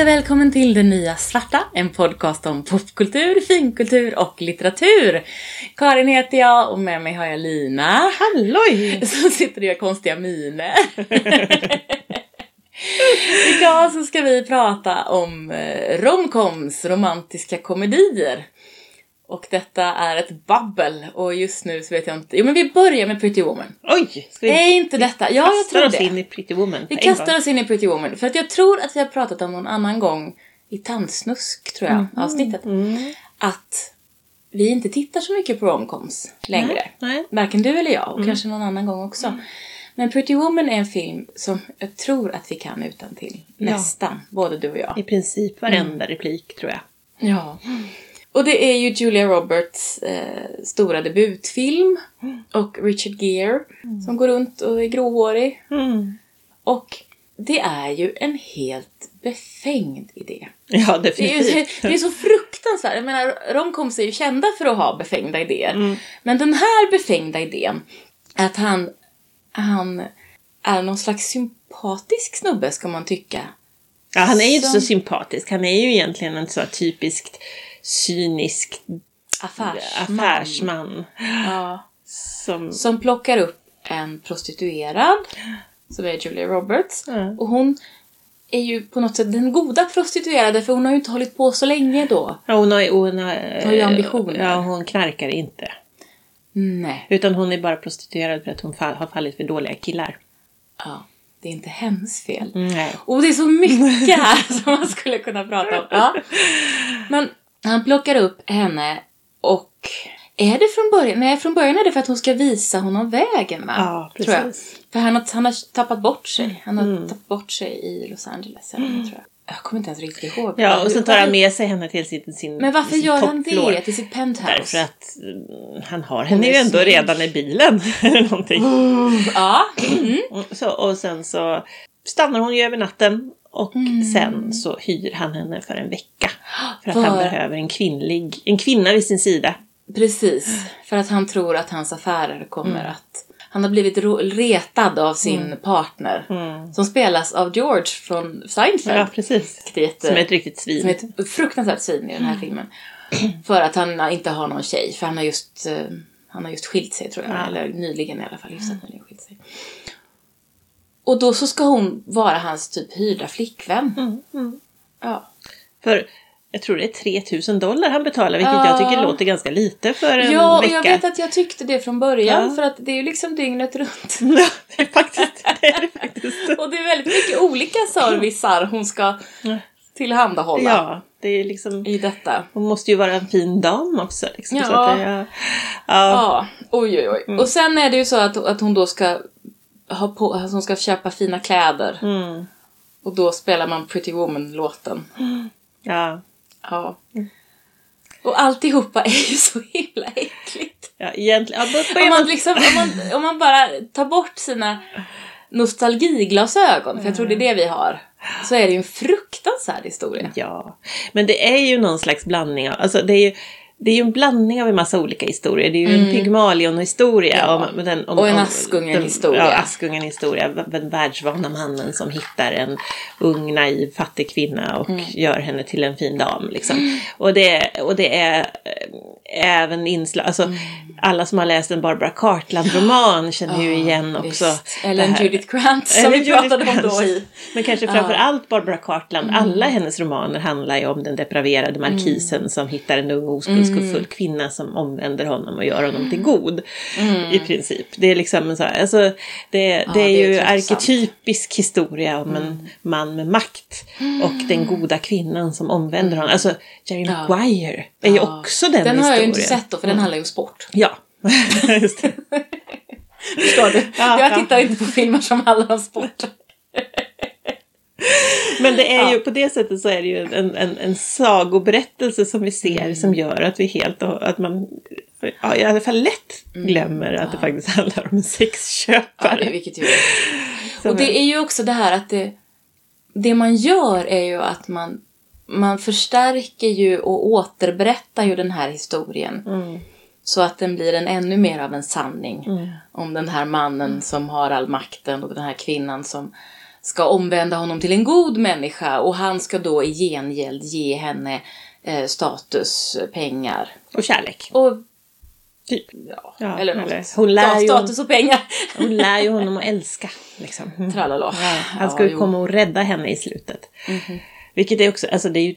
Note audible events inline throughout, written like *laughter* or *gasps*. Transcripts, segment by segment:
Hej och välkommen till Den nya svarta, en podcast om popkultur, finkultur och litteratur. Karin heter jag och med mig har jag Lina. Halloj! Som sitter och gör konstiga miner. *laughs* Idag så ska vi prata om eh, romcoms, romantiska komedier. Och detta är ett babbel och just nu så vet jag inte. Jo men vi börjar med Pretty Woman. Oj! Ska vi Är inte detta? Ja, jag tror oss det. in i Pretty Woman? Vi kastar oss in i Pretty Woman. För att jag tror att vi har pratat om någon annan gång i Tandsnusk, tror jag, avsnittet. Mm. Att vi inte tittar så mycket på romcoms längre. Nej. Varken du eller jag Mm. och kanske någon annan gång också. Men Pretty Woman är en film som jag tror att vi kan utan till. Ja. Nästan, både du och jag. I princip varenda replik tror jag. Ja. Och det är ju Julia Roberts eh, stora debutfilm. Och Richard Gere som går runt och är gråhårig. Mm. Och det är ju en helt befängd idé. Ja, Det är, ju, definitivt. det är så fruktansvärt. Jag menar, romcoms är ju kända för att ha befängda idéer. Mm. Men den här befängda idén, att han, han är någon slags sympatisk snubbe ska man tycka. Ja, han är ju inte så sympatisk. Han är ju egentligen en så typiskt cynisk Affärsman. affärsman. Ja. Som... Som plockar upp en prostituerad, som är Julia Roberts. Mm. Och hon är ju på något sätt den goda prostituerade, för hon har ju inte hållit på så länge då. Ja, hon har, hon har, Har ju ambitioner. Ja, hon knarkar inte. Nej. Utan hon är bara prostituerad för att hon fall, har fallit för dåliga killar. Ja, det är inte hennes fel. Nej. Och det är så mycket här *laughs* som man skulle kunna prata om. Ja. Men han plockar upp henne och är det från början? Nej, från början är det för att hon ska visa honom vägen va? Ja, Tror jag. precis. För han har, han har tappat bort sig. Han har tappat bort sig i Los Angeles, eller vad tror jag. Jag kommer inte ens riktigt ihåg. Ja, och sen tar han med sig henne till sin, sin Men varför sin gör han det till sitt penthouse? Därför att mm, han har henne ju ändå redan i bilen. *laughs* eller någonting. Ja. Mm, Så, och sen så stannar hon ju över natten. Och sen så hyr han henne för en vecka. För att han För- behöver en kvinnlig, en kvinna vid sin sida. Precis, för att han tror att hans affärer kommer Mm. att... Han har blivit retad av sin partner. Som spelas av George från Seinfeld. Ja, precis. Jätte- Som är ett riktigt svin. som är ett fruktansvärt svin i den här filmen. *clears throat* För att han inte har någon tjej. För han har just, eh, han har just skilt sig tror jag. Ja. Eller nyligen i alla fall. Hyfsat nyligen skilt sig. Och då så ska hon vara hans typ hyrda flickvän. Ja. För jag tror det är 3000 dollar han betalar. Vilket Ja. jag tycker låter ganska lite för en Ja, och vecka. jag vet att jag tyckte det från början. Ja. För att det är ju liksom dygnet runt. *laughs* Ja, det är faktiskt det. Är det faktiskt. *laughs* Och det är väldigt mycket olika servicer hon ska tillhandahålla Ja, det är liksom... i detta. Hon måste ju vara en fin dam också. Liksom, Ja. så att det, ja. Ja. Ja, oj oj oj. Och sen är det ju så att, att hon då ska ha på, hon ska köpa fina kläder. Mm. Och då spelar man Pretty Woman-låten. *gasps* ja. Ja. Och alltihopa *laughs* är ju så himla äckligt. Ja, egentligen. Ja, Om man, man, liksom, om, man, om man bara tar bort sina nostalgiglasögon, för jag tror det är det vi har, så är det ju en fruktansvärd historia. ja, men det är ju någon slags blandning av, alltså det är ju det är ju en blandning av en massa olika historier. Det är ju en Pygmalion-historia. Ja. om, den, om, Och en Askungen-historia. Ja, Askungen-historia. Den världsvana mannen som hittar en ung, naiv, fattig kvinna och Mm. gör henne till en fin dam. Liksom. Och, det, och det är eh, även inslag, alltså Mm. alla som har läst en Barbara Cartland-roman känner ju igen också. Visst. Eller en Judith Grant som vi Judith pratade om då Grant. i. Men kanske framför allt Barbara Cartland. Alla hennes romaner handlar ju om den depraverade markisen som hittar en ung oskuldsfull kvinna som omvänder honom och gör honom till god. I princip. Det är liksom så här, alltså, det, det är det är ju tröttsamt. arketypisk historia om en man med makt och den goda kvinnan som omvänder honom. Alltså Jerry Maguire är ju Ja. också den, Den har jag ju historien. inte sett då, för den handlar ju om sport. Ja, *laughs* just det. *laughs* Förstår du? Ja, jag ja. tittar inte på filmer som handlar om sport. Men det är ju på det sättet så är det ju en, en, en sagoberättelse som vi ser Mm. som gör att vi helt och att man ja, i alla fall lätt glömmer att det faktiskt handlar om en Mm. Ja, sexköpare. det, vilket ju Och det är ju också det här att det, det man gör är ju att man, man förstärker ju och återberättar ju den här historien. Mm. Så att den blir en ännu mer av en sanning. Om den här mannen som har all makten och den här kvinnan som, ska omvända honom till en god människa och han ska då i gengäld ge henne eh, status, pengar Och kärlek. och Typ. ja, Ja, eller något. eller hon lär Ja, ju- status och pengar. Hon lär ju honom att *laughs* älska. Liksom. Mm. Tralala. Ja, han ska ju jo. komma och rädda henne i slutet. Vilket är också, alltså det är ju...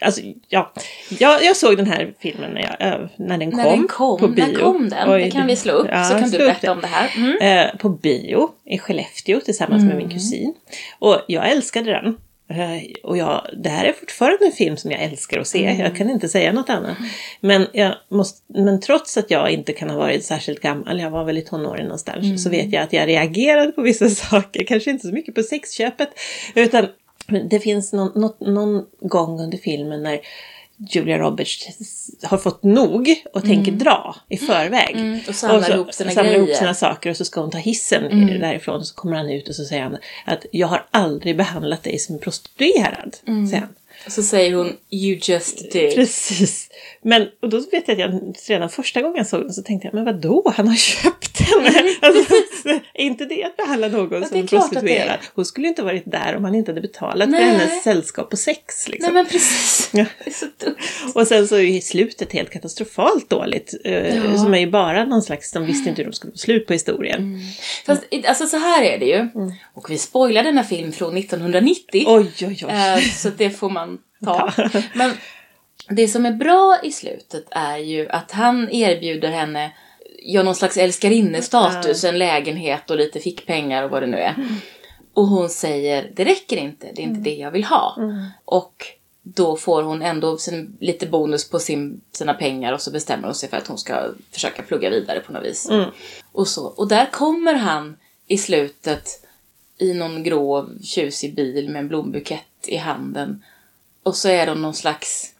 Alltså, ja. jag, jag såg den här filmen när, jag, när den kom. När den kom, på bio. när kom den? Oj, det kan vi slå upp ja, så kan du berätta det. om det här. Mm. Eh, på bio i Skellefteå tillsammans med min kusin. Och jag älskade den. Eh, och jag, det här är fortfarande en film som jag älskar att se. Jag kan inte säga något annat. Men, jag måste, men trots att jag inte kan ha varit särskilt gammal, jag var väl i tonåren någonstans, så vet jag att jag reagerade på vissa *laughs* saker. Kanske inte så mycket på sexköpet. Utan det finns någon, något, någon gång under filmen när Julia Roberts har fått nog och tänker dra i förväg. Mm, och samlar så- ihop sina samlar ihop sina saker och så ska hon ta hissen Mm. därifrån och så kommer han ut och så säger han att jag har aldrig behandlat dig som prostituerad. Mm. Säger han. Så säger hon You just did. Precis. Men och då vet jag att jag redan första gången jag såg den så tänkte jag, men vad då? Han har köpt henne! *laughs* Alltså, är *laughs* inte det att behandla någon Mm. det som prostituerad? Hon skulle ju inte varit där om han inte hade betalat Nej. för hennes sällskap och sex. Liksom. Nej men precis. Ja. *laughs* Det är så dumt. Och sen så är ju slutet helt katastrofalt dåligt. eh, Ja. Som är ju bara någon slags, de visste inte hur de skulle få slut på historien. Fast alltså så här är det ju. Och vi spoilar denna film från 1990. Oj, oj, oj. Eh, så det får man ta. Men det som är bra i slutet är ju att han erbjuder henne ja, någon slags älskarinnestatus, en lägenhet och lite fickpengar och vad det nu är. Och hon säger, det räcker inte, det är inte det jag vill ha. Och då får hon ändå sin, lite bonus på sin, sina pengar och så bestämmer hon sig för att hon ska försöka plugga vidare på något vis. Och, så. och där kommer han i slutet i någon grå tjusig bil med en blombukett i handen. Och så är de någon slags...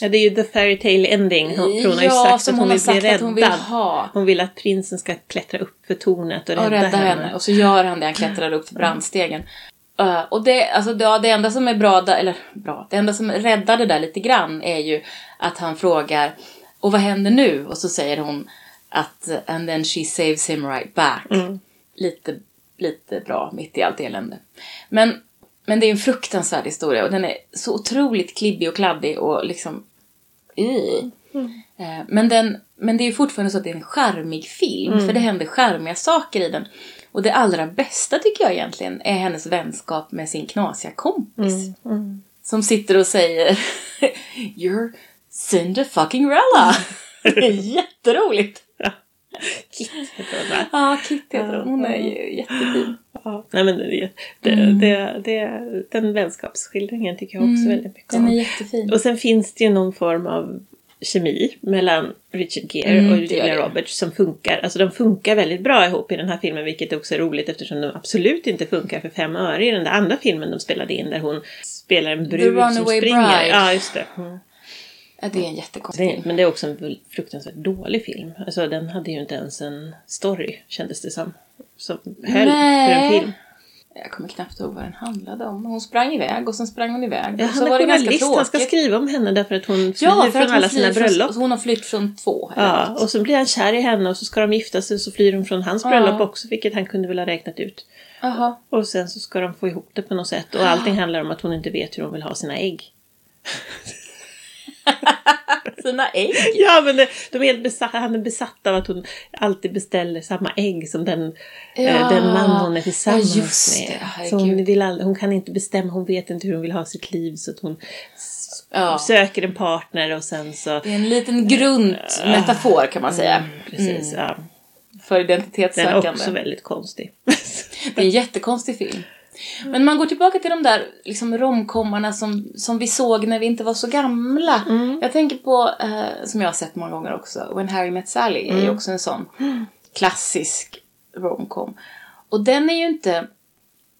Ja, det är ju the fairy tale ending. Hon, för hon har ju Ja, sagt att hon vill bli räddad. att hon vill ha. Hon vill att prinsen ska klättra upp för tornet och rädda, och rädda henne. henne. Och så gör han det, han klättrar upp till brandstegen. Uh, och det, alltså, det, ja, det enda som är bra, eller bra, det enda som räddar det där lite grann är ju att han frågar och vad händer nu? Och så säger hon att and then she saves him right back. Lite, lite bra mitt i allt elände. Men, men det är en fruktansvärd historia och den är så otroligt klibbig och kladdig och liksom... i. Eh, Men, den, men det är fortfarande så att det är en charmig film, för det händer charmiga saker i den. Och det allra bästa tycker jag egentligen är hennes vänskap med sin knasiga kompis. Som sitter och säger *laughs* You're Cinda fucking Rella. *laughs* det är jätteroligt. *laughs* Kit heter hon va? Ja, Kit heter hon. Hon är ju jättefin. Ja. Nej men det, det, Mm. det, det, den vänskapsskildringen tycker jag också väldigt mycket Den är om. jättefin. Och sen finns det ju någon form av kemi mellan Richard Gere Mm, och det Julia det. Roberts som funkar. Alltså de funkar väldigt bra ihop i den här filmen vilket också är roligt eftersom de absolut inte funkar för fem öre i den där andra filmen de spelade in där hon spelar en brud som Runaway springer. Bride. Ja, just det. Mm. Ja, det är en jättekonstig film. men det är också en fruktansvärt dålig film. Alltså den hade ju inte ens en story kändes det som. Som höll för en film. Jag kommer knappt ihåg vad den handlade om. Hon sprang iväg och sen sprang hon iväg. Ja, och så var är det ganska han ska skriva om henne därför att hon flyr Ja, från hon alla sina bröllop. Från, hon har flytt från två. Ja, något. och så blir han kär i henne och så ska de gifta sig och så flyr de från hans Ja. bröllop också, vilket han kunde väl ha räknat ut. Jaha. Och sen så ska de få ihop det på något sätt och allting handlar om att hon inte vet hur hon vill ha sina ägg. *laughs* *laughs* Sina ägg. Ja, men det, de är helt besatt, han är besatt av att hon alltid beställer samma ägg som den, Ja. eh, den man hon är tillsammans Ja, just med. det. så hon, vill aldrig, hon kan inte bestämma, hon vet inte hur hon vill ha sitt liv så att hon Ja. söker en partner och sen så... Det är en liten grundmetafor kan man säga. Precis, ja. För Den är identitetssökande. också väldigt konstig. *laughs* Det är en jättekonstig film. Men man går tillbaka till de där liksom, romkommarna som, som vi såg när vi inte var så gamla. Jag tänker på, eh, som jag har sett många gånger också, When Harry Met Sally är ju också en sån klassisk romcom. Och den är ju inte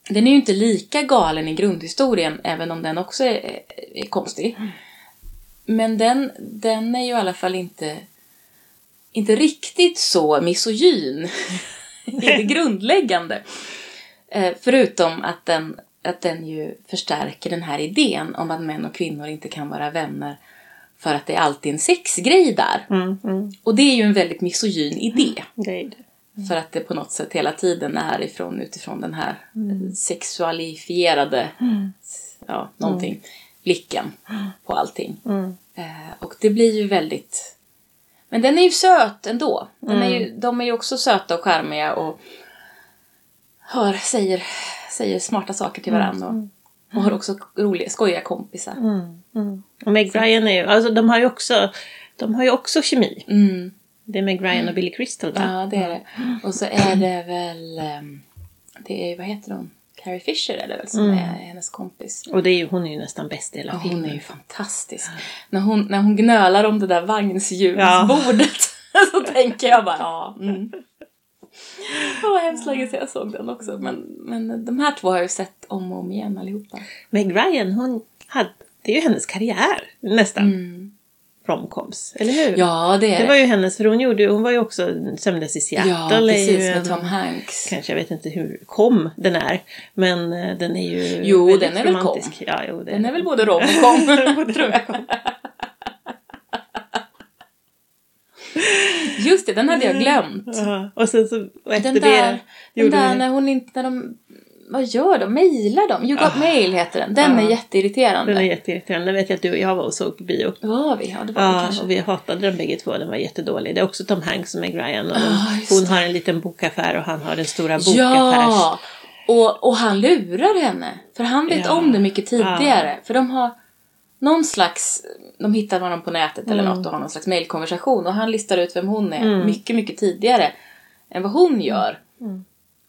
den är ju inte lika galen i grundhistorien, även om den också är, är, är konstig. Men den, den är ju i alla fall inte, inte riktigt så misogyn *laughs* i det grundläggande. Eh, förutom att den, att den ju förstärker den här idén om att män och kvinnor inte kan vara vänner för att det är alltid en sexgrej där. Mm, mm, Och det är ju en väldigt misogyn idé. det är det. För att det på något sätt hela tiden är ifrån, utifrån den här sexualifierade, ja, någonting, blicken på allting. Eh, och det blir ju väldigt... Men den är ju söt ändå. Den är ju, de är ju också söta och charmiga och hör, säger, säger smarta saker till varandra. Och, och har också roliga, skojiga kompisar. Och Meg Ryan är ju, alltså de har ju också, de har ju också kemi. Mm. Det är Meg Ryan och Billy Crystal va? Ja, det är det. Och så är det väl... ehm, Det är, vad heter hon? Carrie Fisher är det väl som är hennes kompis. Och det är ju, hon är ju nästan bäst i hela Ja, filmen. hon är ju fantastisk. När, hon, när hon gnölar om det där vagnshjulsbordet *laughs* så tänker jag bara ja. Mm. Det var hemskt länge sedan jag såg den också. Men, men de här två har jag ju sett om och om igen allihopa. Meg Ryan, hon hade, det är ju hennes karriär nästan. Mm. Romcoms, eller hur? Ja, det är Det var ju hennes, för hon, gjorde, hon var ju också Sömnlös i Seattle. Ja, precis. Med en- Tom Hanks. Kanske, jag vet inte hur kom den är. Men eh, den är ju Jo, den är väl romantisk. kom. Ja, jo, det Den är väl både rom och kom, tror jag. Just det, den hade jag glömt. Ja, och sen så efter Den det där, den gjorde där när hon inte, när de, vad gör de? Mailar de? You got mail heter den. Den är Ja. jätteirriterande. Den är jätteirriterande. Den vet jag att du och jag var och såg på bio. Var vi? Ja, det var Ja, kanske. och vi hatade den bägge två. Den var jättedålig. Det är också Tom Hanks och Meg Ryan. Och Ah, hon har en liten bokaffär och han har den stora bokaffärs... Ja! Och, och han lurar henne. För han vet Ja. om det mycket tidigare. För de har någon slags, de hittar varandra på nätet eller Mm. något och har någon slags mailkonversation. Och han listar ut vem hon är mycket, mycket tidigare än vad hon gör. Mm.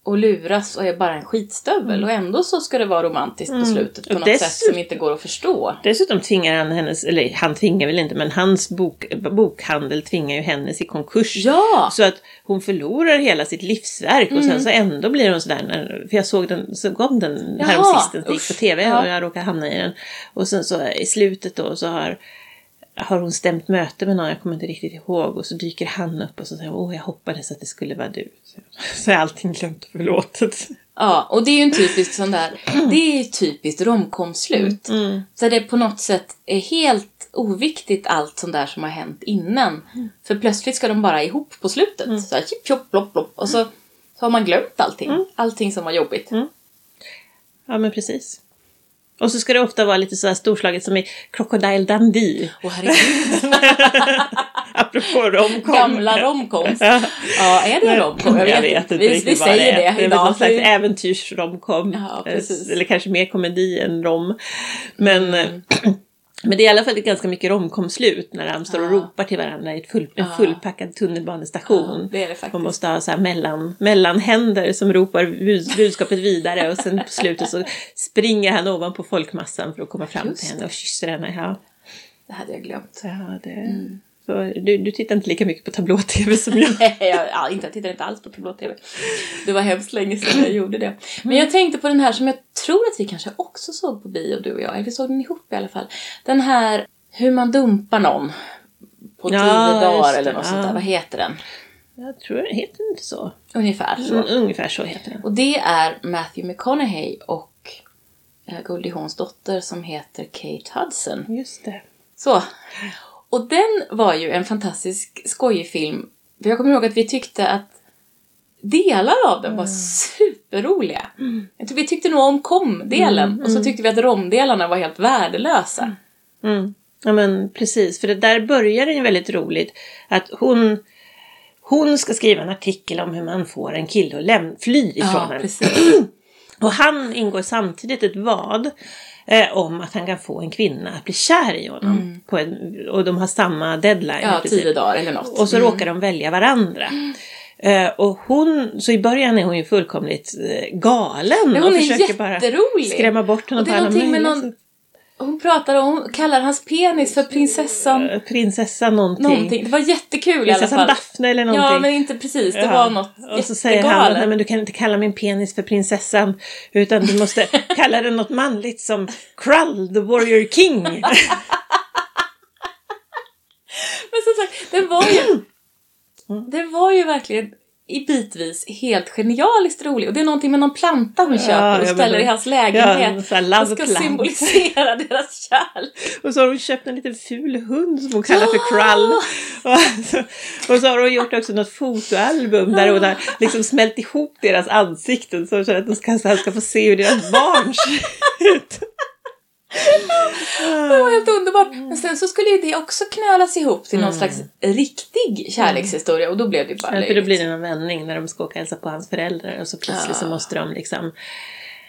Och luras och är bara en skitstövel. Och ändå så ska det vara romantiskt på slutet på Mm. Och något sätt som inte går att förstå. Dessutom tvingar han hennes, eller han tvingar väl inte, men hans bok, bokhandel tvingar ju hennes i konkurs. Ja! Så att hon förlorar hela sitt livsverk och sen så ändå blir hon sådär, när, för jag såg den, så kom den häromsistens, gick på tv Ja. och jag råkade hamna i den. Och sen så i slutet då så har, har hon stämt möte med någon, jag kommer inte riktigt ihåg, och så dyker han upp och så säger åh jag hoppades att det skulle vara du. Så, är allting glömt och förlåtet. Ja, och det är ju en typisk sån där, det är ju typiskt romkomslut. Mm. Så det på något sätt är helt oviktigt allt sånt där som har hänt innan. För plötsligt ska de bara ihop på slutet. Så här, chip, chop, plopp, plopp. Och så, så har man glömt allting. Allting som var jobbigt. Ja men precis. Och så ska det ofta vara lite så här storslaget som i Crocodile Dundee. Och herregud, *laughs* Apropå romcom. gamla romcoms. Ja. Ja, är det en romcom? Jag vet, inte vi, riktigt vi vad det är. det, Det är idag. någon slags äventyrsromcom. Ja, Eh. Eller kanske mer komedi än rom. Men, Mm. *clears throat* men det är i alla fall ganska mycket romkomslut när de står och Ja. ropar till varandra i ett full, en fullpackad tunnelbanestation. Ja, det är det faktiskt. Man måste ha så här mellan, mellanhänder som ropar bud- budskapet vidare och sen på *laughs* slutet så springer han ovanpå folkmassan för att komma fram Just till henne och kysser henne. Ja, Det hade jag glömt. ja det... Mm. Du, du tittar inte lika mycket på tablå-tv som jag. *laughs* Nej, jag, ja, inte, jag tittar inte alls på tablå-tv. Det var hemskt länge sedan jag gjorde det. Men jag tänkte på den här som jag tror att vi kanske också såg på bio, du och jag. Eller vi såg den ihop i alla fall. Den här hur man dumpar någon på tio Ja, dagar eller något ja. sånt där. Vad heter den? Jag tror det heter inte så. Ungefär så. Mm, ungefär så heter den. Och det är Matthew McConaughey och eh, Goldie Hawns dotter som heter Kate Hudson. Just det. Så. Och den var ju en fantastisk skojig film. För jag kommer ihåg att vi tyckte att delar av den var superroliga. Jag tror vi tyckte nog om kom-delen och så tyckte vi att romdelarna var helt värdelösa. Mm. Ja men precis, för det där börjar den ju väldigt roligt. Att hon, hon ska skriva en artikel om hur man får en kille att läm- fly ifrån Ja, en. *clears throat* Och han ingår samtidigt ett vad eh, om att han kan få en kvinna att bli kär i honom. På en, och de har samma deadline. Ja, tio dagar eller något. Och så råkar de välja varandra. Eh, och hon, så i början är hon ju fullkomligt eh, galen. Men hon och är försöker bara skrämma bort honom Och det på är alla någonting med någon-. Hon pratar om, kallar hans penis för prinsessan Eh, Prinsessa någonting. någonting. Det var jättekul i alla Prinsessan fall. Daphne eller någonting. Ja, men inte precis. Det Ja. var något Och så säger han att. Nej, men du kan inte kalla min penis för prinsessan. Utan du måste *laughs* kalla den något manligt som Krull the Warrior King. *laughs* Men som sagt, det var ju... Det var ju verkligen i bitvis helt genialiskt rolig. Och det är någonting med någon planta hon Ja, köper och ja, ställer i hans Ja, lägenhet. som love ska plant. symbolisera deras kärlek. Och så har hon köpt en liten ful hund som hon kallar för Krull. Och så, och så har hon gjort också något fotoalbum där hon har liksom smält ihop deras ansikten så att de ska, här ska få se hur deras barn ser ut. Det var helt underbart. Men sen så skulle ju det också knölas ihop till någon slags riktig kärlekshistoria och då blev det bara Ja, för då blir det en vändning när de ska åka och hälsa på hans föräldrar och så plötsligt så Ja. måste de liksom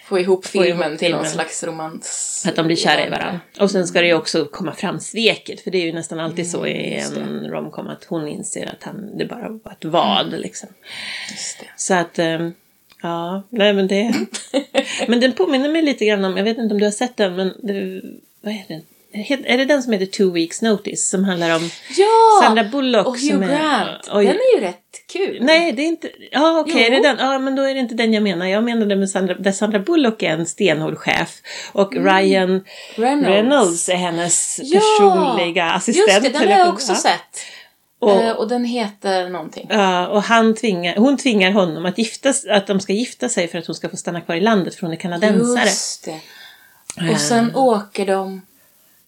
Få ihop Få ihop filmen till någon filmen. slags romans. att de blir kära i varandra. Och sen ska det ju också komma fram sveket för det är ju nästan alltid så i Mm, en romcom att hon inser att han, det bara var ett vad liksom. Just det. Så att, eh, ja, nej men det... *laughs* men den påminner mig lite grann om, jag vet inte om du har sett den, men det, vad är den? Är det den som heter Two Weeks Notice som handlar om Ja! Sandra Bullock och Hugh är- Grant. Oj. Den är ju rätt kul. Nej, det är inte... Ja, okej, Jo. är det den? Ja, men då är det inte den jag menar. Jag menade med Sandra, där Sandra Bullock är en stenhård chef och Ryan Mm. Reynolds. Reynolds är hennes Ja! personliga assistent. Just det, den har jag också ja. sett. Och- Eh, och den heter någonting. Ja, och han tvingar, hon tvingar honom att, gifta, att de ska gifta sig för att hon ska få stanna kvar i landet för hon är kanadensare. Just det. Och sen åker de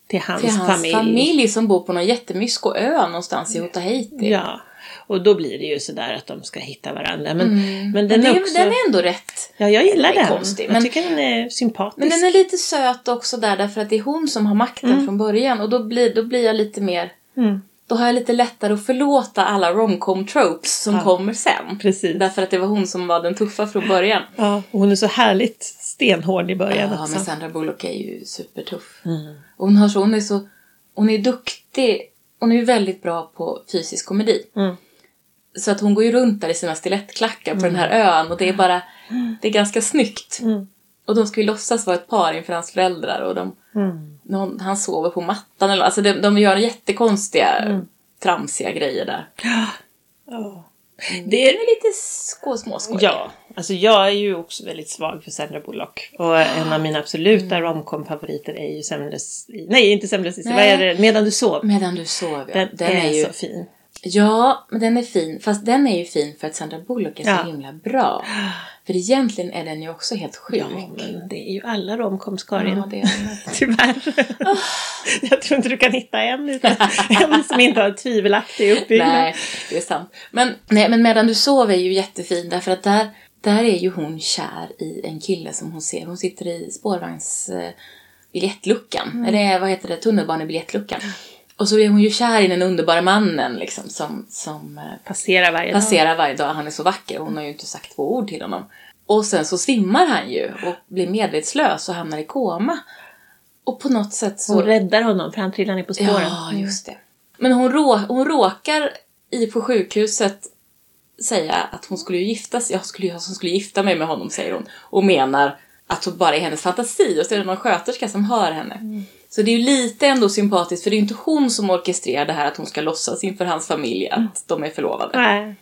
till hans, till hans familj. familj. som bor på någon jättemysko ö någonstans i Tahiti. Ja, och då blir det ju sådär att de ska hitta varandra. Men, men den, Men det, är också... den är ändå rätt. Ja, jag gillar den konstig, jag men- tycker den är sympatisk. Men den är lite söt också där därför att det är hon som har makten från början. Och då blir, då blir jag lite mer... Mm. Då har jag lite lättare att förlåta alla romcom tropes som Ja. kommer sen. Precis. Därför att det var hon som var den tuffa från början. Ja, och hon är så härligt stenhård i början Ja, också. men Sandra Bullock är ju supertuff. Mm. Och hon, har så, hon är så... Hon är duktig. Hon är ju väldigt bra på fysisk komedi. Mm. Så att hon går ju runt där i sina stilettklackar på den här ön och det är bara... Det är ganska snyggt. Mm. Och de ska ju låtsas vara ett par inför hans föräldrar och de... Mm. Någon, han sover på mattan eller alltså de, de gör jättekonstiga Mm. tramsiga grejer där. *gasps* Ja. Det Det är lite småskoj. Ja, alltså jag är ju också väldigt svag för Sandra Bullock. Och en av mina absoluta romcom-favoriter är ju Sömnlös... Nej, inte Sömnlös Vad Nej. är det? Medan du sov. Medan du sov, ja. Den, är, ju... så fin. Ja, men den är fin. Fast den är ju fin för att Sandra Bullock är så Ja. himla bra. För egentligen är den ju också helt sjuk. Ja, men det är ju alla romcoms, Karin. Ja, det är. *laughs* Tyvärr. jag tror inte du kan hitta en, utan en som inte har tvivelaktig uppbyggnad. Nej, det är sant. Men, nej, men Medan du sov är ju jättefin därför att där, där är ju hon kär i en kille som hon ser. Hon sitter i spårvagns eh, biljettluckan. Mm. Eller vad heter det? Tunnelbanebiljettluckan. Och så är hon ju kär i den underbara mannen liksom som, som eh, Passerar varje dag. passerar varje dag. Han är så vacker. Hon har ju inte sagt två ord till honom. Och sen så svimmar han ju och blir medvetslös och hamnar i koma. Och på något sätt så... Hon räddar honom för han trillar ner på spåren. Ja, just det. Men hon, rå, hon råkar i på sjukhuset säga att hon skulle ju gifta sig. Jag skulle, jag skulle gifta mig med honom, säger hon. Och menar att hon bara är hennes fantasi. Och så är det någon sköterska som hör henne. Så det är ju lite ändå sympatiskt, för det är ju inte hon som orkestrerar det här att hon ska låtsas inför hans familj att de är förlovade. Nej.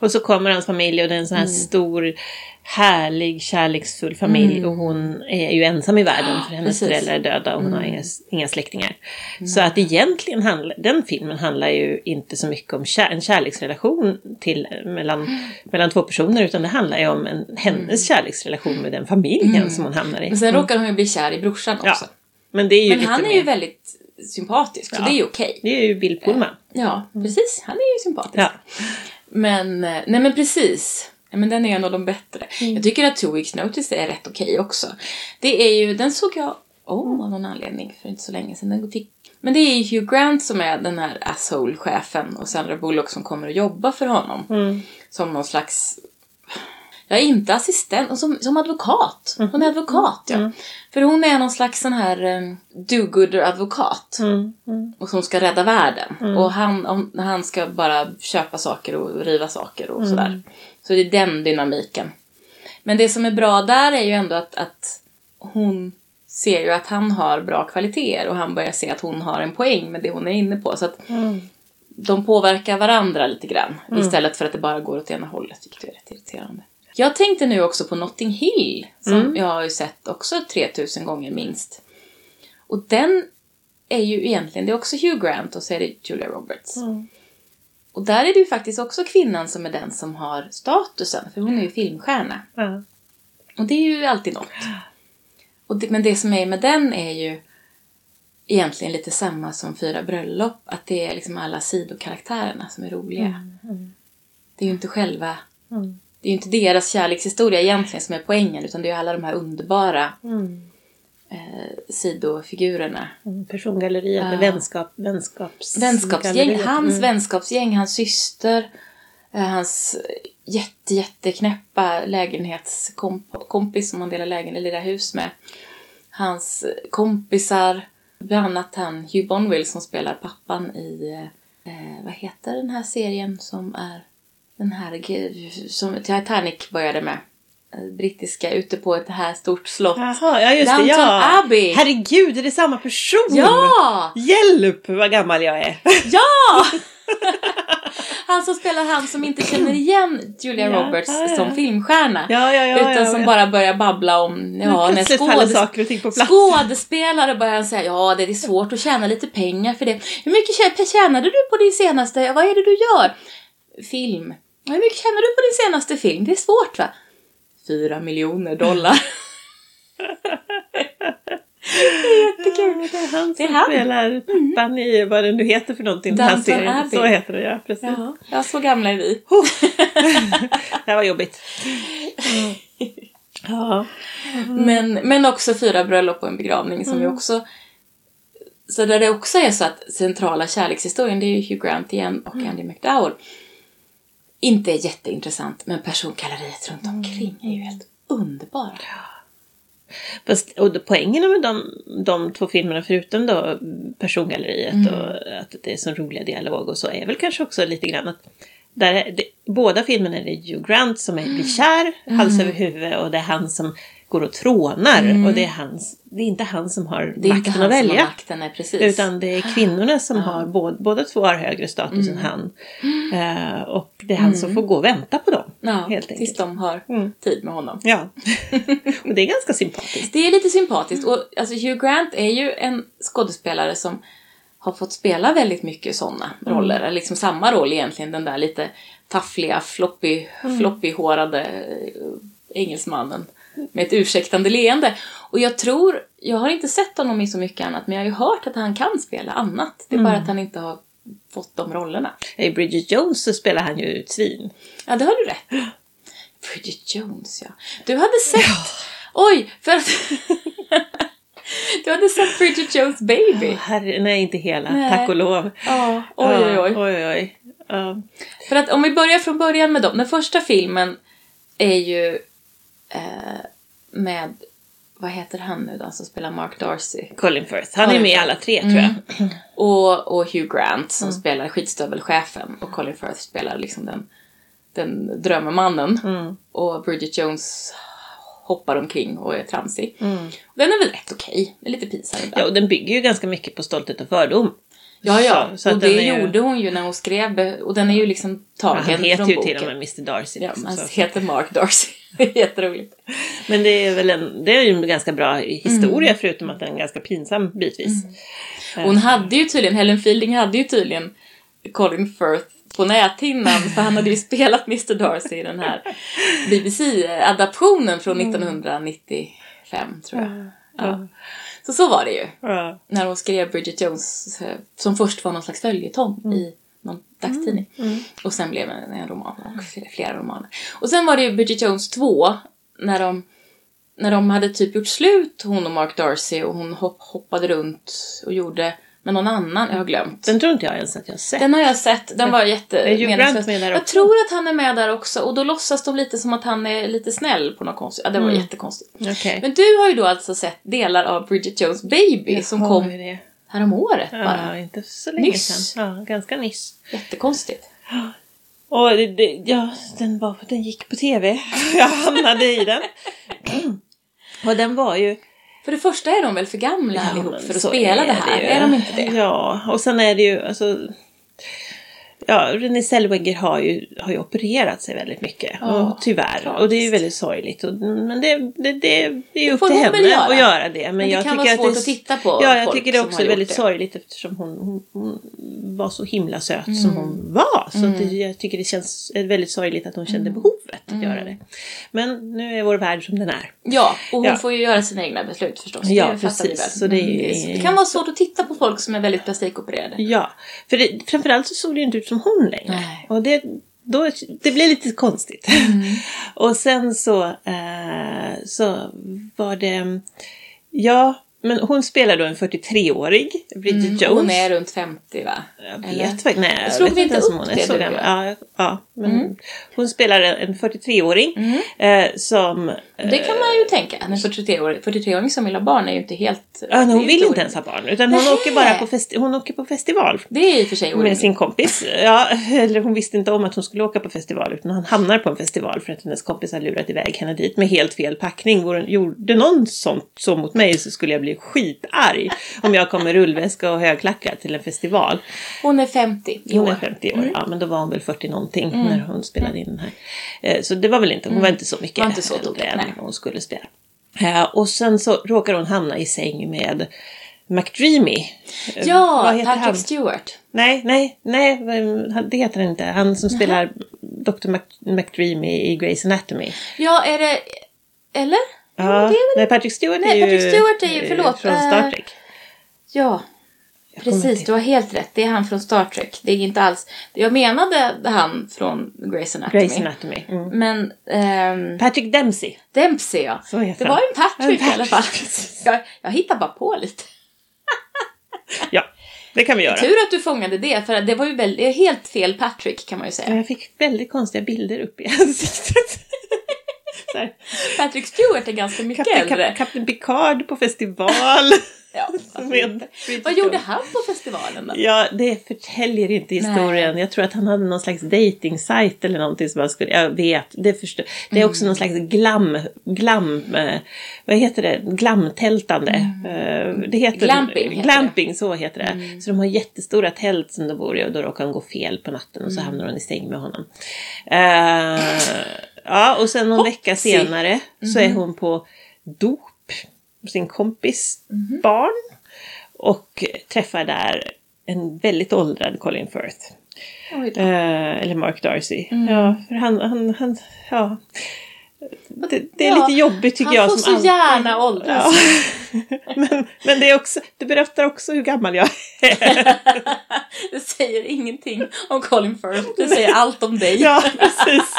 Och så kommer hans familj och det är en sån här Mm. stor, härlig, kärleksfull familj. Och hon är ju ensam i världen för hennes precis. föräldrar är döda och hon har inga, inga släktingar. Så att egentligen handlar, den filmen handlar ju inte så mycket om kär, en kärleksrelation till, mellan, mellan två personer utan det handlar ju om en, hennes kärleksrelation med den familjen som hon hamnar i. Men sen råkar hon ju bli kär i brorsan också. Ja. Men det är ju Men han är mer, ju väldigt sympatisk, så Ja. det är ju okej. Det är ju Bill Pullman. Ja, precis. Han är ju sympatisk. Ja. Men, eh, nej men precis. Men den är en av de bättre. Mm. Jag tycker att Two Weeks Notice är rätt okej också. Det är ju, den såg jag, oh, av någon anledning för inte så länge sedan. Den fick, men det är ju Hugh Grant som är den här asshole-chefen och Sandra Bullock som kommer att jobba för honom. Mm. Som någon slags, ja inte assistent, som, som advokat. Hon är advokat ja. För hon är någon slags sån här um, do-gooder-advokat. Mm. Mm. Och som ska rädda världen. Och han, om, han ska bara köpa saker och riva saker och sådär. Så det är den dynamiken. Men det som är bra där är ju ändå att, att hon ser ju att han har bra kvaliteter och han börjar se att hon har en poäng med det hon är inne på. Så att Mm. de påverkar varandra lite grann. Istället för att det bara går åt ena hållet, vilket är rätt irriterande. Jag tänkte nu också på Notting Hill, som jag har ju sett också 3000 gånger minst. Och den är ju egentligen, det är också Hugh Grant och så är det Julia Roberts. Och där är det ju faktiskt också kvinnan som är den som har statusen, för hon är ju filmstjärna. Ja. Och det är ju alltid något. Och det, men det som är med den är ju egentligen lite samma som Fyra bröllop. Att det är liksom alla sidokaraktärerna som är roliga. Det är ju inte själva... Det är ju inte deras kärlekshistoria egentligen som är poängen utan det är ju alla de här underbara Mm. eh, sidofigurerna. Mm, Persongalleriet Ja. med vänskap, vänskaps... Vänskapsgäng, hans Mm. vänskapsgäng, hans syster, eh, hans jätte, jätteknäppa lägenhetskompis som han delar lägenhet, lilla hus med. Hans kompisar, bland annat han Hugh Bonville som spelar pappan i, eh, vad heter den här serien som är den här som Titanic började med. Eh, Brittiska, ute på ett här stort slott. Jaha, ja just det. Downton Ja. Abbey. Herregud, är det samma person? Ja! Hjälp vad gammal jag är. Ja! *laughs* han som spelar han som inte känner igen Julia Ja, Roberts ja, ja. som filmstjärna. Utan som bara börjar babbla om, ja, när skådes- skådespelare börjar han säga, ja det är svårt att tjäna lite pengar för det. Hur mycket tjä- tjänade du på din senaste, vad är det du gör? Film. Hur mycket tjänade du på din senaste film? Det är svårt va? Fyra miljoner dollar. det är jättekul. Det är han Det är som han. Mm. spelar pappan i vad det nu heter för någonting. Den här serien. Abbey. Så heter det ja, precis. Ja, ja, så gamla är vi. *laughs* Det här var jobbigt. *laughs* Ja. Men, men också fyra bröllop och en begravning som ju också... Så där det också är så att centrala kärlekshistorien, det är ju Hugh Grant igen och Andy McDowell. Inte är jätteintressant, men persongalleriet runt omkring är ju helt underbara. Fast, och poängen med de, de två filmerna förutom då persongalleriet Mm. och att det är så roliga dialog och så är väl kanske också lite grann att där är det, båda filmerna är det Hugh Grant som är, *gasps* blir kär, Mm. hals över huvud och det är han som går och trånar och det är, hans, det är inte han som har Mm. Det makten han att som har välja. makten, nej precis. Utan det är kvinnorna som har, båda, båda två har högre status Mm. än han. Eh, och det är han som får gå och vänta på dem. ja, helt tills enkelt. de har Mm. tid med honom. Ja. *laughs* och det är ganska sympatiskt. Det är lite sympatiskt. Och alltså, Hugh Grant är ju en skådespelare som har fått spela väldigt mycket sådana roller. Eller liksom samma roll egentligen, den där lite taffliga, floppy, floppy-hårade eh, engelsmannen med ett ursäktande leende. Och jag tror, jag har inte sett honom i så mycket annat, men jag har ju hört att han kan spela annat. Det är bara att han inte har fått de rollerna. I Bridget Jones så spelar han ju ett svin. Ja, det har du rätt *gasps* Bridget Jones, ja. Du hade sett... Oj, för att... *laughs* du hade sett Bridget Jones Baby. Herre, nej, inte hela. Nej. Tack och lov. Ja, oj, oj, oj. Ja, oj, oj. Ja. För att om vi börjar från början med dem. Den första filmen är ju eh, med... Vad heter han nu då som spelar Mark Darcy? Colin Firth. Han är med i alla tre tror jag. *clears throat* Och, och Hugh Grant som spelar skitstövelchefen. Och Colin Firth spelar liksom den, den drömmannen. Och Bridget Jones hoppar omkring och är tramsig. Och den är väl rätt okej. Är lite pinsam ibland. Ja, och den bygger ju ganska mycket på stolthet och fördom. Ja, ja. Så- så och det ju- gjorde hon ju när hon skrev. Och den är ju liksom tagen han heter från ju boken. till och med Mr Darcy. Ja, liksom, han så. heter Mark Darcy. *laughs* Jätteroligt. Men det är väl en, det är ju en ganska bra historia Mm. förutom att den är ganska pinsam bitvis. Hon hade ju tydligen, Helen Fielding hade ju tydligen Colin Firth på näthinnan för han hade ju *laughs* spelat Mr Darcy i den här BBC-adaptionen från 1995 tror jag. Ja. Så så var det ju. När hon skrev Bridget Jones eh, som först var någon slags följetong i någon dagstidning. Och sen blev det en roman och flera- romaner. Och sen var det ju Bridget Jones 2 när de när de hade typ gjort slut, hon och Mark Darcy, och hon hopp, hoppade runt och gjorde med någon annan, jag har glömt. Den tror inte jag ens att jag har sett. Den har jag sett, den var jätte Är Hugh Grant meningslös. med där Jag tror att han är med där också och då låtsas de lite som att han är lite snäll på något konstigt. Ja, det var jättekonstigt. Okej. Men du har ju då alltså sett delar av Bridget Jones Baby som Har kom? Härom året bara. Ja, inte så länge Nyss. sedan. Ja, ganska nyss. Jättekonstigt. Och det, det, ja, den, var, den gick på tv. *laughs* Jag hamnade i den. *clears throat* Och den var ju... För det första är de väl för gamla Ja, allihop för att spela det här? ju. Är de inte det? Ja, och sen är det ju alltså... ja, Renée Zellweger har ju, har ju opererat sig väldigt mycket. Och tyvärr. tragiskt. Och det är ju väldigt sorgligt. Och, men det, det, det, det är upp till henne göra. att göra det. Men, Men det jag kan tycker vara att det, svårt att titta på Ja, jag tycker det också är väldigt det. sorgligt eftersom hon, hon, hon var så himla söt som hon var. Så att det, jag tycker det känns väldigt sorgligt att hon kände behovet att göra det. Men nu är vår värld som den är. Ja, och hon Ja. får ju göra sina egna beslut förstås. Ja, det precis. Så det är- Mm, det kan vara svårt att titta på folk som är väldigt plastikopererade. Ja, för det, framförallt så såg det ju inte ut som hon längre. Nej. Och det, då, det blev lite konstigt. Mm. *laughs* och sen så, eh, så var det, ja, men hon spelar då en 43-årig, Bridget Jones. Mm, Hon är runt 50 va? Jag Eller? vet faktiskt nej, jag slog vet vi inte inte ens om upp hon är så gammal. ja? Ja, men hon spelar en 43-åring eh, som... eh, Det kan man ju tänka. En 43-åring 43 som vill ha barn är ju inte helt... Ja, hon vill inte inte ens ha barn utan hon åker bara på, festi- hon åker på festival Det är i och för sig med sin kompis. Ja, *laughs* eller hon visste inte om att hon skulle åka på festival utan han hamnar på en festival för att hennes kompis har lurat iväg henne dit med helt fel packning. Gjorde någon sånt så mot mig så skulle jag bli skitarg om jag kom med rullväska och högklackat till en festival. Hon är 50 i Hon är år. 50 år, ja men då var hon väl 40 någonting när hon spelade in den här. Eh, Så det var väl inte, hon var inte så mycket Var inte så äldre tokig, än hon skulle spela. Eh, Och sen så råkar hon hamna i säng med McDreamy. Eh, Ja, Patrick han? Stewart. Nej, nej, nej, det heter han inte. Han som spelar Dr. Mc- McDreamy i Grey's Anatomy. Ja, är det... Eller? Ja, nej, Patrick Stewart Nej, är ju... Patrick Stewart är ju- förlåt, Från eh, Star Trek. Ja, precis. Du har helt rätt. Det är han från Star Trek. Det är inte alls... Jag menade han från Grey's Anatomy. Grey's Anatomy. Mm. Men... ehm, Patrick Dempsey. Dempsey, ja. Så heter Det var en Patrick, En i alla fall. Patrick. *laughs* Jag, jag hittar bara på lite. *laughs* Ja, det kan vi göra. Tur att du fångade det, för det var ju väldigt, helt fel Patrick kan man ju säga. Jag fick väldigt konstiga bilder upp i ansiktet. *laughs* Patrick Stewart är ganska mycket Kapten, äldre. Kap, Kapten Picard på festival. *laughs* Ja, Med? Bridget Vad gjorde han på festivalen då? Ja, det förtäljer inte historien. Jag tror att han hade någon slags dating site eller någonting som han skulle, jag vet, det förstår. Det är också någon slags glam, glam, vad heter det, glamtältande. Eh, det heter, Glamping heter glamping, så heter det. Så de har jättestora tält som de bor i och då råkar hon gå fel på natten och så hamnar hon i säng med honom. Eh, ja, och sen någon vecka Hoppsi. senare så är hon på dop sin kompis barn och träffar där en väldigt åldrad Colin Firth. Eh, eller Mark Darcy. Ja, för han, han, han ja. Det, det är Ja, lite jobbigt tycker han jag. får som så alltid- gärna åldras. Ja. *laughs* men, men det, är också, det berättar också hur gammal jag är. *laughs* Det säger ingenting om Colin Firth, det säger allt om dig. Ja, precis.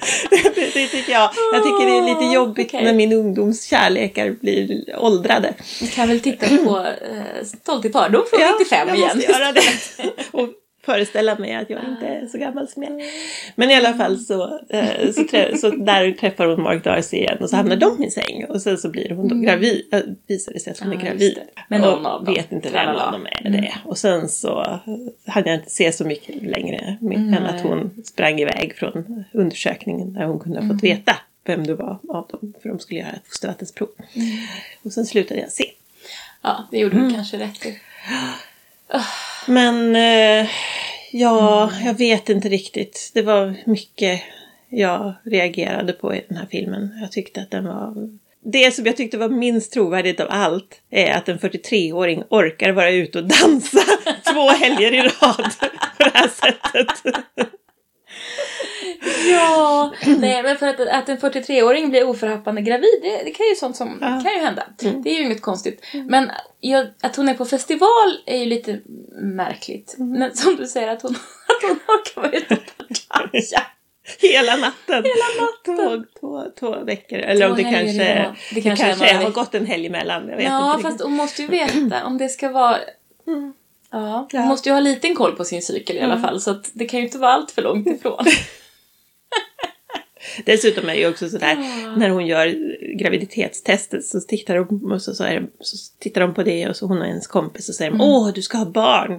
*laughs* Det, tycker jag. Jag tycker det är lite jobbigt Okej. när min ungdoms kärlekar blir åldrade. Vi kan väl titta på eh, Stolt i fördom från 95 jag igen. måste göra det. *laughs* Och föreställa mig att jag inte är så gammal som jag. Men i alla fall så, eh, så, trä, så där träffar hon Mark Darcy igen och så hamnar de i säng. Och sen så blir hon då gravid. Äh, visar det sig att hon är Mm. Just gravid. Med någon och av dem. vet inte vem av dem är det. Och sen så hade jag inte se så mycket längre. Än att hon sprang iväg från undersökningen där hon kunde ha fått veta vem det var av dem. För de skulle göra ett fostervattensprov. Och sen slutade jag se. Ja, det gjorde Mm. du kanske rätt i. Men eh, ja, jag vet inte riktigt. Det var mycket jag reagerade på i den här filmen. Jag tyckte att den var... Det som jag tyckte var minst trovärdigt av allt är att en 43-åring orkar vara ute och dansa *laughs* två helger i rad på det här sättet. *laughs* Ja, nej men för att, att en 43-åring blir oförhappande gravid, det, det kan ju sånt som Ja. Mm. kan ju hända. Det är ju inget konstigt. Men jag, att hon är på festival är ju lite märkligt. Mm. Men som du säger, att hon, *laughs* att hon orkar vara ute och dansa. *laughs* Hela natten. Hela natten. Två, två, två veckor. Eller Två om det kanske, det Det kanske, kanske är några har gått en helg emellan. Jag vet Ja, inte fast hon måste ju veta om det ska vara... Ja, hon Mm. Ja. måste ju ha liten koll på sin cykel i alla Mm. fall. Så att det kan ju inte vara allt för långt ifrån. Dessutom är det ju också sådär, Ja. när hon gör graviditetstestet så tittar de, och så, så, det, så tittar de på det och så hon och hennes kompis och säger Mm. åh du ska ha barn.